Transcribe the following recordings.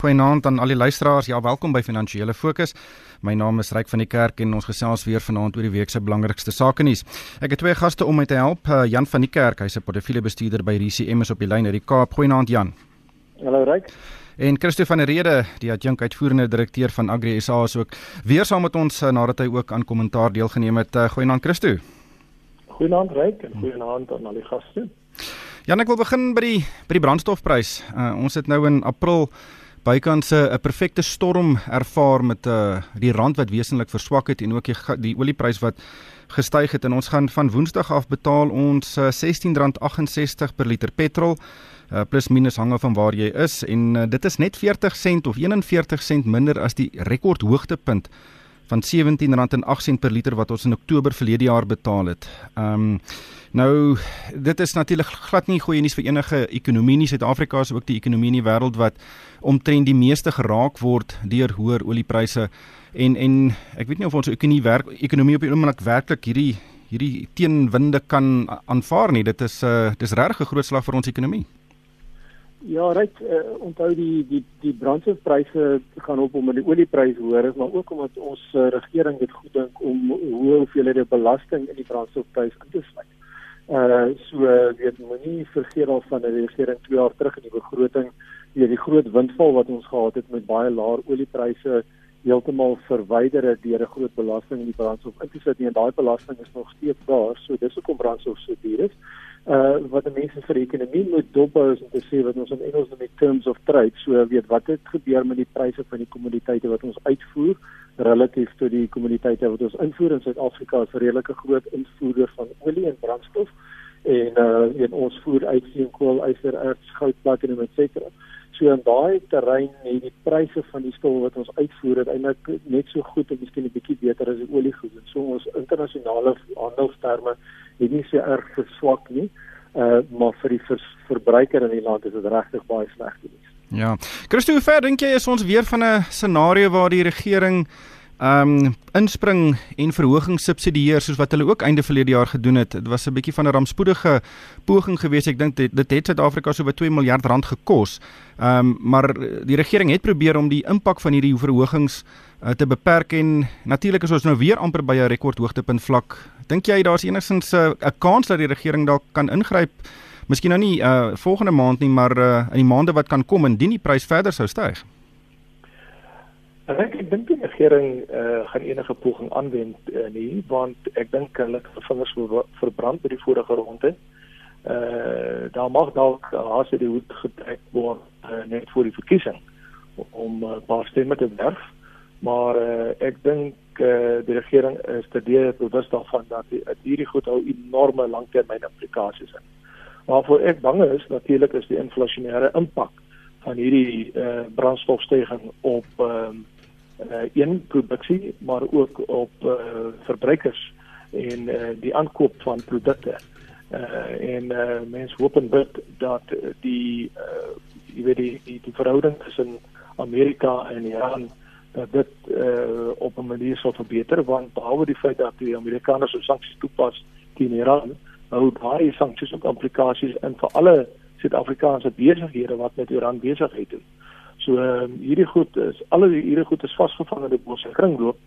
Goeienaand aan al die luisteraars. Ja, welkom by Finansiële Fokus. My naam is Ryk van die Kerk en ons gesels weer vanaand oor die week se belangrikste sake nuus. Ek het twee gaste om my te help. Uh, Jan van die Kerk, hy's 'n portefeuljebestuurder by RCM is op die lyn uit die Kaap. Goeienaand Jan. Hallo Ryk. En Christo van der Rede, die adjunk uitvoerende direkteur van Agri SA is ook weer saam met ons uh, nadat hy ook aan kommentaar deelgeneem het. Uh, goeienaand Christo. Goeienaand Ryk en goeienaand aan al die gaste. Jan, ek wil begin by die by die brandstofprys. Uh, ons het nou in April bykans 'n perfekte storm ervaar met uh die rand wat wesentlik verswak het en ook die, die olieprys wat gestyg het. En ons gaan van Woensdag af betaal ons uh, R16.68 per liter petrol uh, plus minus hang af van waar jy is. En uh, dit is net 40 sent of 41 sent minder as die rekordhoogtepunt van R17.08 per liter wat ons in Oktober verlede jaar betaal het. Ehm um, Nou dit is natuurlik glad nie goeie nuus vir enige ekonomie nie. Suid-Afrika is ook die ekonomie in die wêreld wat omtrent die meeste geraak word deur hoër oliepryse en en ek weet nie of ons ekonomie werk ekonomie op die oomblik werklik hierdie hierdie teenwinde kan aanvaar nie. Dit is 'n uh, dis regtig 'n groot slag vir ons ekonomie. Ja, reg, uh, onthou die die die brandstofpryse gaan op omdat die oliepryse hoër is, maar ook omdat ons uh, regering dit goed dink om hoe hoeveelhede belasting in die brandstofprys in te sluit. Uh so weet moenie vergeet al van die regering 2 jaar terug in die begroting, weet die groot windval wat ons gehad het met baie laer oliepryse heeltemal verwyder het deur 'n groot belasting in die brandstof in te sit en daai belasting is nog steeds daar. So dis hoekom brandstof so duur is. Uh wat die mense vir die ekonomie moet dophou is om te sê wat ons in Engels noem terms of trade. So weet wat het gebeur met die pryse van die kommoditeite wat ons uitvoer relatief tot die kommoditeite wat ons invoer in Suid-Afrika is 'n redelike groot invoerder van olie en brandstof en uh en ons voer uit steenkool, yster, erts, goud, platinum et cetera. So in daai terrein het die pryse van die stowwe wat ons uitvoer uiteindelik net so goed en miskien 'n bietjie beter as die oliegoed. So ons internasionale handelsterme het nie so erg verswak nie. Uh maar vir die vers, verbruiker in die land is dit regtig baie sleg gewees. Ja. Christo, hoe ver dink jy is ons weer van 'n scenario waar die regering um, inspring en verhogings subsidieer soos wat hulle ook einde verlede jaar gedoen het. Dit was 'n bietjie van 'n rampspoedige poging geweest. Ek dink dit, dit het Suid-Afrika so by 2 miljard rand gekos. Um, maar die regering het probeer om die impak van hierdie verhogings uh, te beperk en natuurlik is ons nou weer amper by 'n rekordhoogtepunt vlak. Dink jy daar's enigstens eh, 'n uh, kans dat die regering dalk kan ingryp? Miskien nou nie uh volgende maand nie, maar uh in die maande wat kan kom indien die prys verder sou styg. Ek ek dink die regering uh gaan enige poging aanwend uh, nie, want ek dink hulle vingers verbrand by die vorige ronde. Uh daar mag dalk haas die hoed getrek word uh, net vir die verkiesing om 'n uh, paar stemme te werf. Maar uh, ek dink uh, die regering is te bewus daarvan dat hierdie goed hou enorme langtermyn implikasies in. Waarvoor ek bang is natuurlik is die inflasionêre impak van hierdie eh uh, brandstofstygings op ehm uh, uh, een produksie maar ook op uh, verbruikers en uh, die aankoop van produkte. Uh, en uh, mense hoop en bid dat die uh, jy weet die die, die verhouding tussen Amerika en Iran dat dit uh, op 'n manier sal verbeter want behalwe die feit dat die Amerikaners sanksies toepas teen Iran hou daai sanksies ook implikasies in vir alle Suid-Afrikaanse besighede wat met Iran besigheid doen. So uh, hierdie goed is alle hierdie goed is vasgevang in die bose kringloop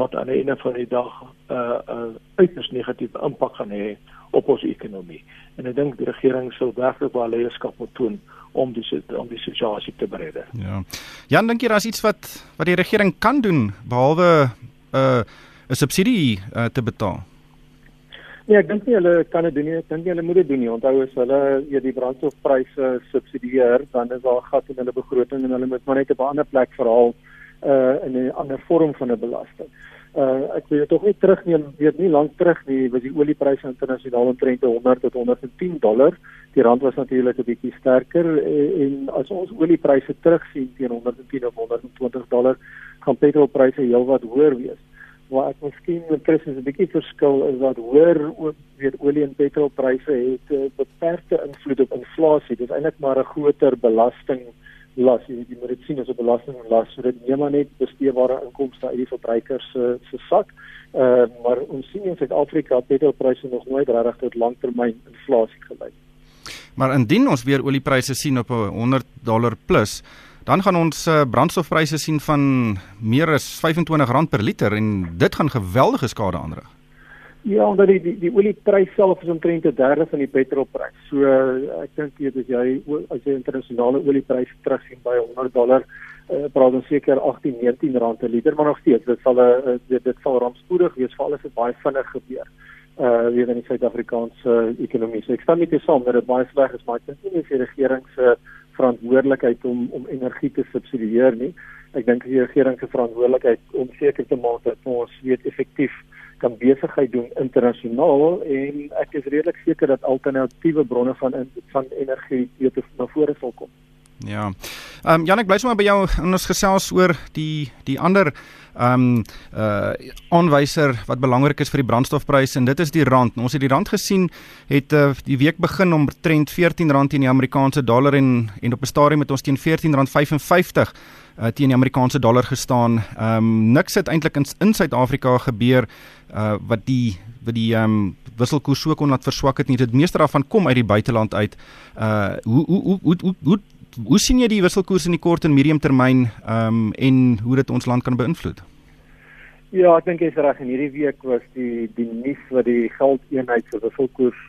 wat aan die einde van die dag 'n uh, eh, 'n uh, uiters negatiewe impak gaan hê op ons ekonomie. En ek dink die regering sou werklik baie leierskap moet toon om die om die situasie te beredder. Ja. Jan dink jy daar's iets wat wat die regering kan doen behalwe 'n uh, 'n subsidie uh, te betaal? Nee, ek dink nie hulle kan dit doen nie. Ek dink hulle moet dit doen nie. Onthou as hulle eers die brandstofpryse subsidieer, dan is daar 'n gat in hulle begroting en hulle moet maar net op 'n ander plek verhaal uh in 'n ander vorm van 'n belasting. Uh ek wil tog nie terugneem, weet nie lank terug nie, was die oliepryse internasionaal omtrent 100 tot 110 dollar. Die rand was natuurlik 'n bietjie sterker en, en as ons oliepryse terugsien teen 110 of 120 dollar, gaan petrolpryse heelwat hoër wees waar ek miskien met Christus 'n bietjie verskil is dat hoër weet olie en petrolpryse het 'n uh, beperkte invloed op inflasie. Dit is eintlik maar 'n groter belasting las. Jy, jy moet dit sien as 'n belastinglas. So dit neem maar net besteedbare inkomste uit die verbruikers se uh, se sak. Uh, maar ons sien in Suid-Afrika petrolpryse nog nooit regtig tot langtermyn inflasie gelei. Maar indien ons weer oliepryse sien op 'n 100 dollar plus dan gaan ons uh, brandstofpryse sien van meer as R25 per liter en dit gaan geweldige skade aanrig. Ja, omdat die die, die olieprys self is omtrent 'n derde van die petrolprys. So uh, ek dink jy as jy as jy internasionale oliepryse terugsien by 100 dollar uh, praat ons seker 18 19 rand per liter maar nog steeds dit sal 'n uh, dit, dit sal rampspoedig wees veral as dit baie vinnig gebeur uh weer in die Suid-Afrikaanse ekonomie. So ek stem met jou saam dat dit baie sleg is, maar ek dink nie die regering se verantwoordelikheid om om energie te subsidieer nie. Ek dink die regering se verantwoordelikheid om seker te maak dat ons weet effektief kan besigheid doen internasionaal en ek is redelik seker dat alternatiewe bronne van van energie weer na vore sal kom. Ja. Ehm um, Janek bly sommer by jou en ons gesels oor die die ander um, uh aanwyser wat belangrik is vir die brandstofpryse en dit is die rand. Ons het die rand gesien het uh, die week begin om trend R14 teen die Amerikaanse dollar en en op 'n stadium het ons teen R14.55 uh, teen die Amerikaanse dollar gestaan. Ehm um, niks het eintlik in in Suid-Afrika gebeur uh wat die wat die ehm um, wisselkoers so kon laat verswak het nie. Dit meeste daarvan kom uit die buiteland uit. Uh hoe hoe hoe hoe hoe hoe sien jy die wisselkoers in die kort en medium termyn ehm um, en hoe dit ons land kan beïnvloed? Ja, ek dink jy's reg. In hierdie week was die die nuus wat die geldeenheid se wisselkoers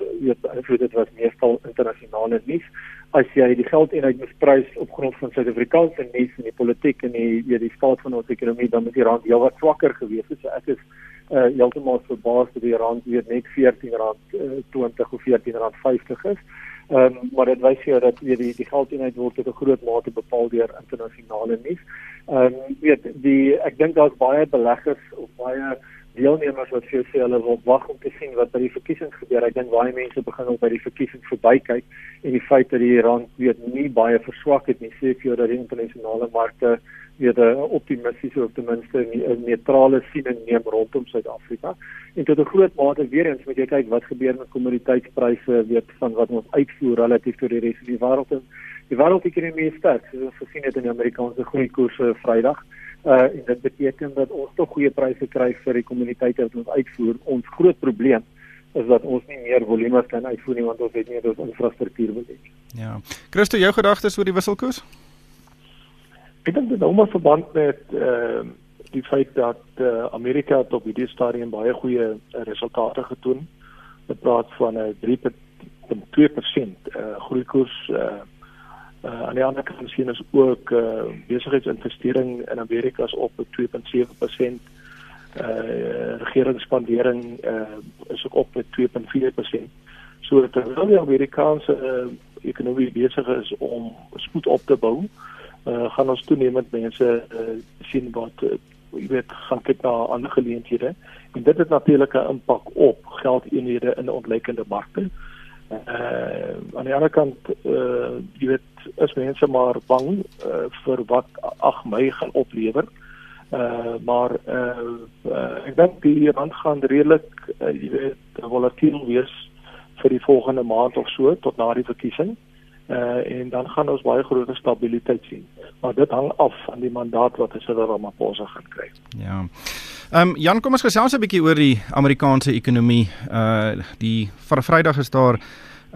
beïnvloed het was meestal internasionale nuus. As jy die geldeenheid misprys op grond van Suid-Afrikaanse nuus en die politiek en die weet die staat van ons ekonomie, dan moet die rand heelwat swakker gewees het. So ek is uh heeltemal verbaas dat die rand weer net R14 uh, 20 of R14.50 is. Ehm um, maar dit wys jou dat weet die die geldeenheid word tot 'n groot mate bepaal deur internasionale nuus. Ehm um, weet die ek dink daar's baie beleggers of baie deelnemers wat vir sê hulle wil wag om te sien wat by die verkiesings gebeur. Ek dink baie mense begin al by die verkiesings verbykyk en die feit dat die rand weet nie baie verswak het nie sê vir jou dat die internasionale markte weer 'n optimistiese of ten minste 'n neutrale siening neem rondom Suid-Afrika. En tot 'n groot mate weer eens moet jy kyk wat gebeur met kommoditeitspryse weet van wat ons uitvoer relatief tot die res van die wêreld. Die wêreldekonomie is sterk, ons gesien het in die Amerikaanse groeikoerse Vrydag. Uh en dit beteken dat ons tog goeie pryse kry vir die kommoditeite wat ons uitvoer. Ons groot probleem is dat ons nie meer volume kan uitvoer nie want ons het nie ons infrastruktuur besit. Ja. Christo, jou gedagtes oor die wisselkoers? Ek dink dit hou maar verband met ehm uh, die feit dat uh, Amerika op hierdie stadium baie goeie uh, resultate getoon. Dit praat van 'n 3.2% uh, groeikoers uh, uh, aan die ander kant sien ons ook uh, besigheidsinvestering in Amerika is op 2.7%. Uh regeringsspandering uh is ook op met 2.4%. So terwyl die Amerikaanse uh, ekonomie besig is om spoed op te bou, uh uh, gaan ons toenemend mense uh, sien wat uh, jy weet gaan kyk na ander geleenthede en dit het natuurlik 'n impak op geldeenhede in ontlekende markte. Uh aan die ander kant uh jy weet is mense maar bang uh, vir wat 8 Mei gaan oplewer. Uh maar uh, uh ek dink die rand gaan redelik uh, jy weet volatiel wees vir die volgende maand of so tot na die verkiesing. Uh uh, en dan gaan ons baie groot stabiliteit sien. Maar dit hang af van die mandaat wat Cyril Ramaphosa gaan kry. Ja. Ehm um, Jan, kom ons gesels 'n bietjie oor die Amerikaanse ekonomie. Uh die vir Vrydag is daar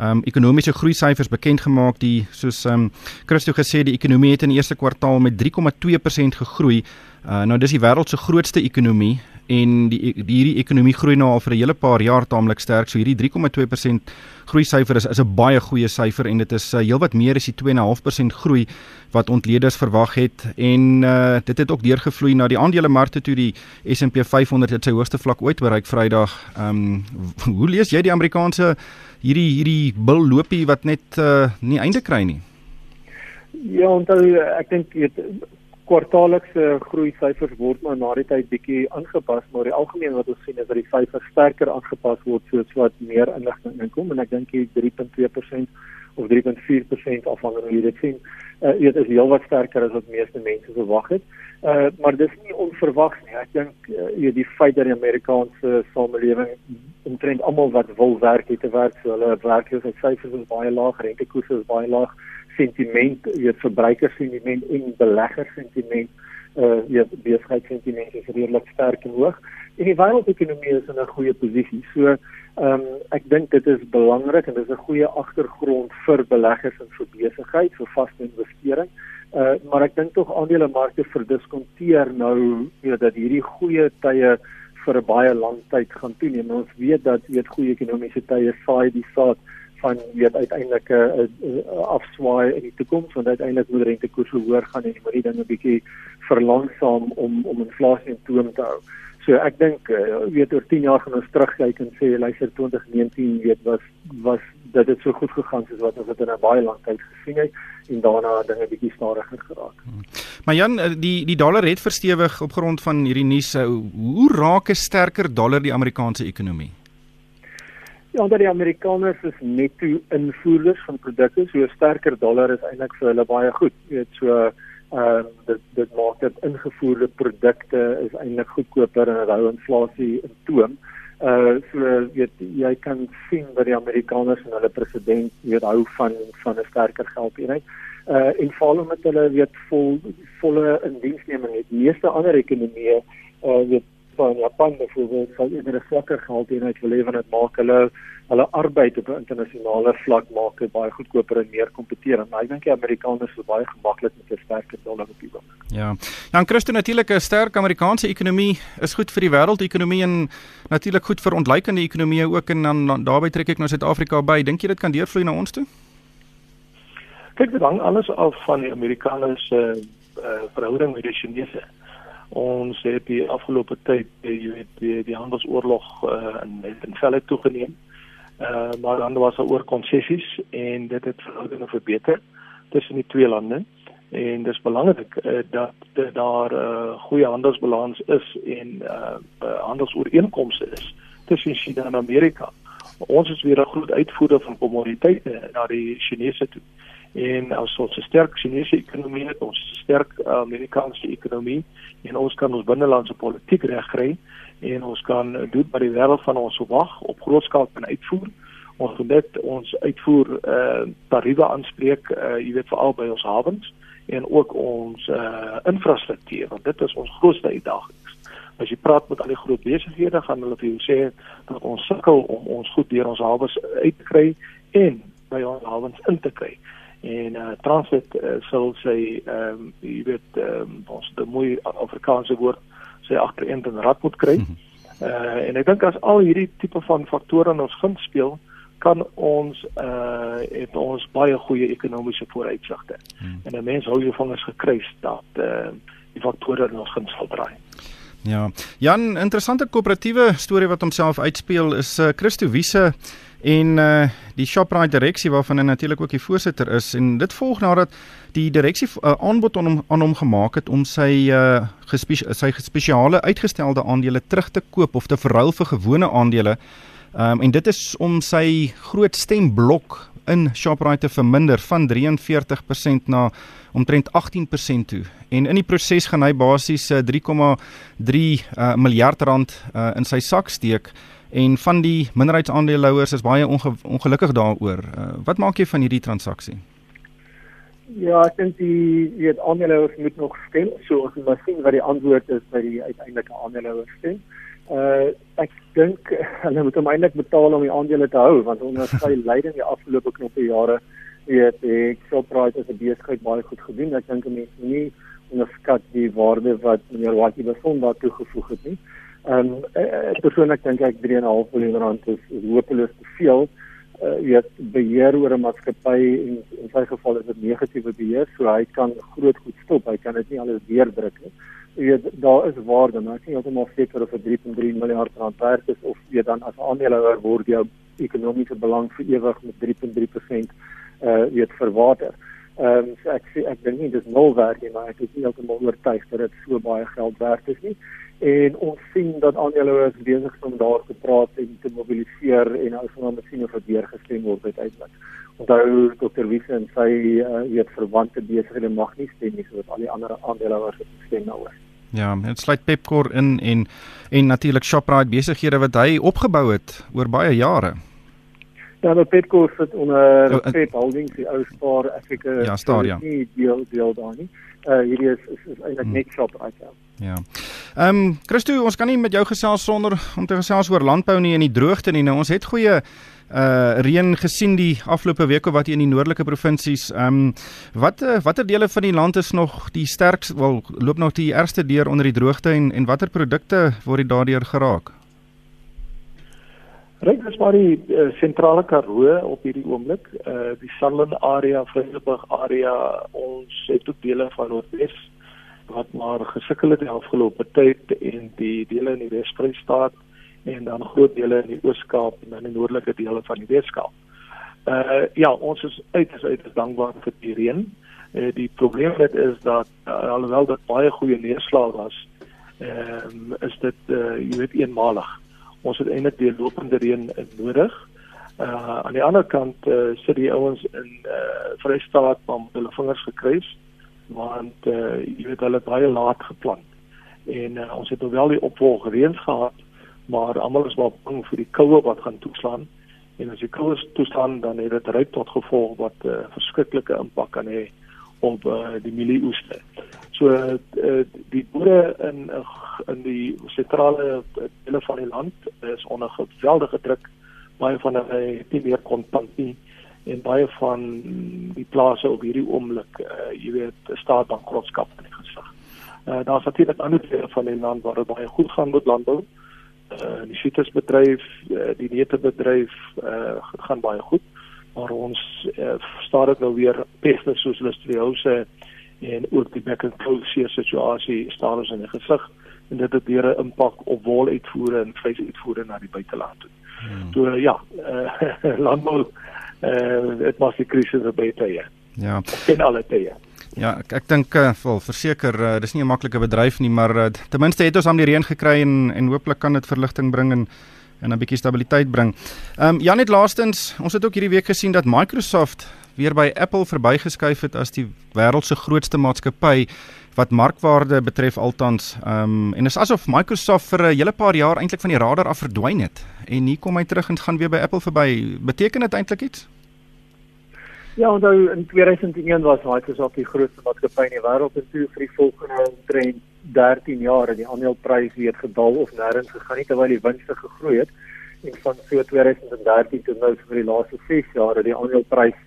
um, ekonomiese groei syfers bekend gemaak die soos um, Christo gesê die ekonomie het in die eerste kwartaal met 3,2% gegroei. Uh nou dis die wêreld se grootste ekonomie en die, die hierdie ekonomie groei nou al vir 'n hele paar jaar taamlik sterk. So hierdie 3,2% groei syfer is is 'n baie goeie syfer en dit is uh, heelwat meer as die 2,5% groei wat ontleeders verwag het en uh, dit het ook deurgevloei na die aandelemarkte toe die S&P 500 het sy hoogste vlak ooit bereik Vrydag. Ehm um, hoe lees jy die Amerikaanse hierdie hierdie bil loopie wat net uh, nie einde kry nie? Ja, dan ek dink kwartaallikse groei syfers word maar na die tyd bietjie aangepas, maar die algemeen wat ons sien is dat die syfers sterker aangepas word soos wat meer inligting inkom en ek dink die 3.2% of 3.4% afhangende hoe jy dit sien, uh, dit is heelwat sterker as wat meeste mense verwag het. Uh maar dis nie onverwags nie. Ek dink uh, jy die feit dat die Amerikaanse samelewing omtrent almal wat wil werk het te werk, so hulle werkloosheidsyfers is baie laag, rentekoerse is baie laag sentiment, weet verbruikersentiment en beleggers-sentiment, uh weet besigheidssentiment is redelik sterk en hoog. En die wêreldekonomie is in 'n goeie posisie. So, ehm um, ek dink dit is belangrik en dit is 'n goeie agtergrond vir beleggers en vir besigheid, vir vaste investering. Uh maar ek dink tog aandelemarkte verdiskonteer nou weet dat hierdie goeie tye vir 'n baie lang tyd gaan toeneem. Ons weet dat weet goeie ekonomiese tye saai die saad van weet uiteindelik 'n afswaai in die toekoms want uiteindelik moet rentekoerse hoër gaan en jy moet die dinge bietjie verlangsaam om om inflasie in toom te hou. So ek dink uh, weet oor 10 jaar gaan ons terugkyk en sê luister 2019 weet was was dat dit so goed gegaan soos wat ons dit in 'n baie lang tyd gesien het en daarna dinge bietjie stadiger geraak. Hmm. Maar Jan, eh, die die dollar het verstewig op grond van hierdie nuus. Eh, hoe raak 'n sterker dollar die Amerikaanse ekonomie? Ja, omdat die Amerikaners is netto invoerders van produkte, so 'n sterker dollar is eintlik vir hulle baie goed. Jy weet so ehm uh, dit dit maak dat ingevoerde produkte is eintlik goedkoper en hou inflasie in toom. Uh so weet jy kan sien dat die Amerikaners en hulle president weet hou van van 'n sterker geldeenheid. Uh en veral met hulle weet vol volle indiensneming het. Die meeste ander ekonomieë uh weet Japan byvoorbeeld sal eerder 'n swakker geldeenheid wil hê want dit maak hulle hulle arbeid op 'n internasionale vlak maak dit baie goedkoper en meer kompeterend. Maar ek dink die Amerikaners is baie gemaklik met 'n sterker dollar op die oomblik. Ja. Ja, en Christo natuurlik 'n sterk Amerikaanse ekonomie is goed vir die wêreldekonomie en natuurlik goed vir ontleikende ekonomieë ook en dan, dan daarbey trek ek nou Suid-Afrika by. Dink jy dit kan deurvloei na ons toe? Kyk, dit hang alles af van die Amerikaners se uh, uh, verhouding met die Chinese ons het die afgelope tyd eh, jy weet die, die handelsoorlog uh, in in velle toegeneem. Uh, maar dan was daar oor konsessies en dit het verhoudinge verbeter tussen die twee lande en dis belangrik uh, dat daar 'n uh, goeie handelsbalans is en uh, uh, handelsooreenkomste is tussen China en Amerika. Ons is weer 'n groot uitvoerder van kommoditeite na die Chinese toe. En ons 'n sterk Chinese ekonomie het, ons 'n sterk Amerikaanse ekonomie en ons kan ons binnelandse politiek regkry en ons kan doen wat die wêreld van ons verwag op groot skaal kan uitvoer. Ons moet net ons uitvoer eh uh, tariewe aanspreek, eh uh, jy weet veral by ons hawens en ook ons eh uh, infrastruktuur want dit is ons grootste uitdaging. As jy praat met al die groot besighede, gaan hulle vir jou sê dat ons sukkel om ons goed deur ons hawens uit te kry en by ons hawens in te kry en uh, transit uh, sal sê ehm um, jy weet ehm um, ons die mooi Afrikaanse woord sê agtereen dan rad moet kry. Mm -hmm. uh, en ek dink as al hierdie tipe van faktore in ons guns speel, kan ons uh het ons baie goeie ekonomiese vooruitsigte. Mm -hmm. En 'n mens hou jou vingers gekruis dat uh die faktore in ons guns sal draai. Ja. Jan, interessante koöperatiewe storie wat homself uitspeel is uh, Christo Wiese en uh die Shoprite direksie waarvan hy natuurlik ook die voorsitter is en dit volg nadat die direksie uh, aanbod aan hom aan hom gemaak het om sy uh gespe sy spesiale uitgestelde aandele terug te koop of te verruil vir gewone aandele. Um en dit is om sy groot stemblok in Shoprite te verminder van 43% na omtrent 18% toe. En in die proses gaan hy basies 3,3 uh, miljard rand uh, in sy sak steek en van die minderheidsaandeelhouers is baie onge ongelukkig daaroor. Uh, wat maak jy van hierdie transaksie? Ja, ek dink die weet aandeelhouers moet nog stem, so ons moet sien wat die antwoord is by die uiteindelike aandeelhouers stem. Uh ek dink hulle moet eintlik betaal om die aandele te hou want onder sy leiding die afgelope knoppe jare weet ek Shoprite as 'n besigheid baie goed gedoen. Ek dink mense nie onderskat die waarde wat meneer Waki besonder toegevoeg het nie. Ehm um, persoonlik dink ek 3.5 miljoen rand is, is hopeloos te veel. Uh jy weet beheer oor 'n maatskappy en in sy geval is dit negatiewe beheer, so hy kan groot goed stop. Hy kan dit nie alles deurdruk nie. Jy weet daar is waarde, maar ek is nie heeltemal seker of dit 3.3 miljard rand werd is of jy dan as aandeelhouer word jou ekonomiese belang vir ewig met 3.3% uh weet verwater. Ehm um, so ek sê ek dink nie dis nul werd nie, maar ek is nie heeltemal oortuig dat dit so baie geld werd is nie en ons sien dat aandeelhouers besig is om daar te praat en te mobiliseer en nou sal ons sien of dit weer gestem word uiteindelik. Onthou Dr. Wiese en sy uh, weet verwante besighede mag nie stem nie soos al die ander aandeelhouers het gestem nou. Ja, dit sluit Pepkor in en en natuurlik Shoprite besighede wat hy opgebou het oor baie jare. Ja, nou Pepkor sit onder oh, Pep Holdings, die ou Spar Afrika. Ja, Star ja. Nie deel deel daar nie. Uh hierdie is is, is eintlik hmm. net Shoprite. Ja. Ja. Ehm um, Christo, ons kan nie met jou gesels sonder om te gesels oor landbou nie en die droogte nie. Nou ons het goeie uh reën gesien die afgelope week of wat hier in die noordelike provinsies. Ehm um, wat uh, watter dele van die land is nog die sterkste wel loop nog die ergste deur onder die droogte en en watter produkte word daardeur geraak? Ryk is maar die uh, sentrale Karoo op hierdie oomblik, uh die Sutherland area, Vryburg area, ons het ook dele van Noordwes wat maar gesukkel het die afgelope tyd en die dele in die Wes-Vrystaat en dan groot dele in die Oos-Kaap en dan die noordelike dele van die Weskaap. Uh ja, ons is uiters uiters dankbaar vir die reën. Uh die probleem met is dat uh, alhoewel dit baie goeie neerslag was, ehm um, is dit uh jy weet eenmalig ons het eintlik die lopende reën nodig. Uh aan die ander kant uh, sit die ouens in uh Vrystaat waar hulle vingers gekruis want uh jy weet hulle baie laat geplant. En uh, ons het alwel die opvolg reën gehad, maar almal is maar bang vir die koue wat gaan toeslaan. En as die koue toeslaan dan het dit ryk tot gevolg wat 'n uh, verskriklike impak kan hê op uh, die mielieoeste. So uh, die boere in in die sentrale dele van die land is onder geweldige druk. Baie van hulle het nie meer kontant nie en baie van die plase op hierdie oomblik, uh, jy weet, staat bankrotskap in die gesig. Uh, daar is natuurlik ander dele van die land waar dit baie goed gaan met landbou. Uh, die sitrusbedryf, uh, die neutebedryf uh, gaan baie goed maar ons uh, staar dit nou weer peste soos listeriouse en ook die back and close situasie staan ons in die gesig en dit het weer 'n impak op wol uitvoere en vleis uitvoere na die buiteland toe. Hmm. So ja, uh, landbou eh dit was die krisis by tye. Ja. In alle tye. Ja, ek ek dink uh, vol verseker uh, dis nie 'n maklike bedryf nie, maar uh, ten minste het ons aan die reën gekry en en hooplik kan dit verligting bring en en 'n bietjie stabiliteit bring. Ehm um, Janet laastens, ons het ook hierdie week gesien dat Microsoft weer by Apple verbygeskuif het as die wêreld se grootste maatskappy wat markwaarde betref altans. Ehm um, en is asof Microsoft vir 'n hele paar jaar eintlik van die radar af verdwyn het en hier kom hy terug en gaan weer by Apple verby. Beteken dit eintlik iets? Ja, onthou in 2001 was Microsoft die grootste maatskappy in die wêreld en toe vir die volgende trend 13 jaar het die aandeleprys weer gedaal of nêrens gegaan nie terwyl die winste gegroei het en van so 2013 tot nou vir die laaste 6 jaar het die aandeleprys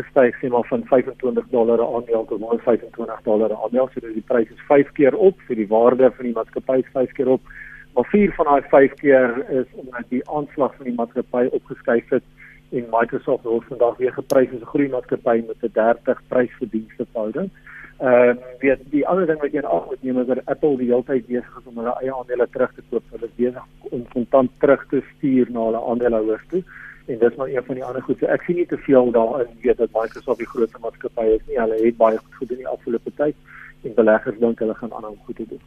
gestyg sê maar van 25 dollar per aandeel tot nou 25 dollar per aandeel so die prys is 5 keer op so die waarde van die maatskappy is 5 keer op maar 4 van daai 5 keer is omdat die aanslag van die maatskappy opgeskuif het en Microsoft word vandag weer geprys as 'n groei maatskappy met 'n 30 prys-verdienste verhouding. Ehm uh, weet die ander ding wat jy in ag moet neem is dat Apple die hele tyd besig is om hulle eie aandele terug te koop. Hulle is besig om kontant terug te stuur na hulle aandeelhouers toe. En dis maar een van die ander goed. So ek sien nie te veel daarin weet dat Microsoft die grootste maatskappy is nie. Hulle het baie goed gedoen die afgelope tyd en beleggers dink hulle gaan aanhou goed te doen.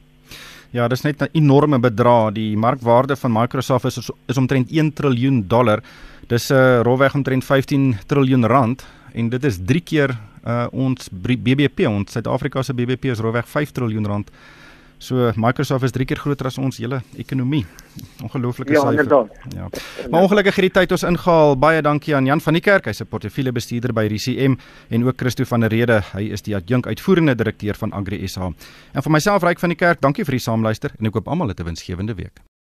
Ja, dis net 'n enorme bedrag. Die markwaarde van Microsoft is is omtrent 1 triljoen dollar. Dis 'n uh, rolweg omtrent 15 triljoen rand en dit is 3 keer uh, ons BBP ons Suid-Afrika se BBP is roweg 5 trilljoen rand. So Microsoft is 3 keer groter as ons hele ekonomie. Ongelooflike ja, syfer. Ja. Maar ongelukkig het die tyd ons ingehaal. Baie dankie aan Jan van die Kerk, hy's 'n portefeuljebestuurder by RCM en ook Christo van der Rede, hy is die adjunk uitvoerende direkteur van Agri SA. En vir myself Ryk van die Kerk, dankie vir die saamluister en ek hoop almal het 'n winsgewende week.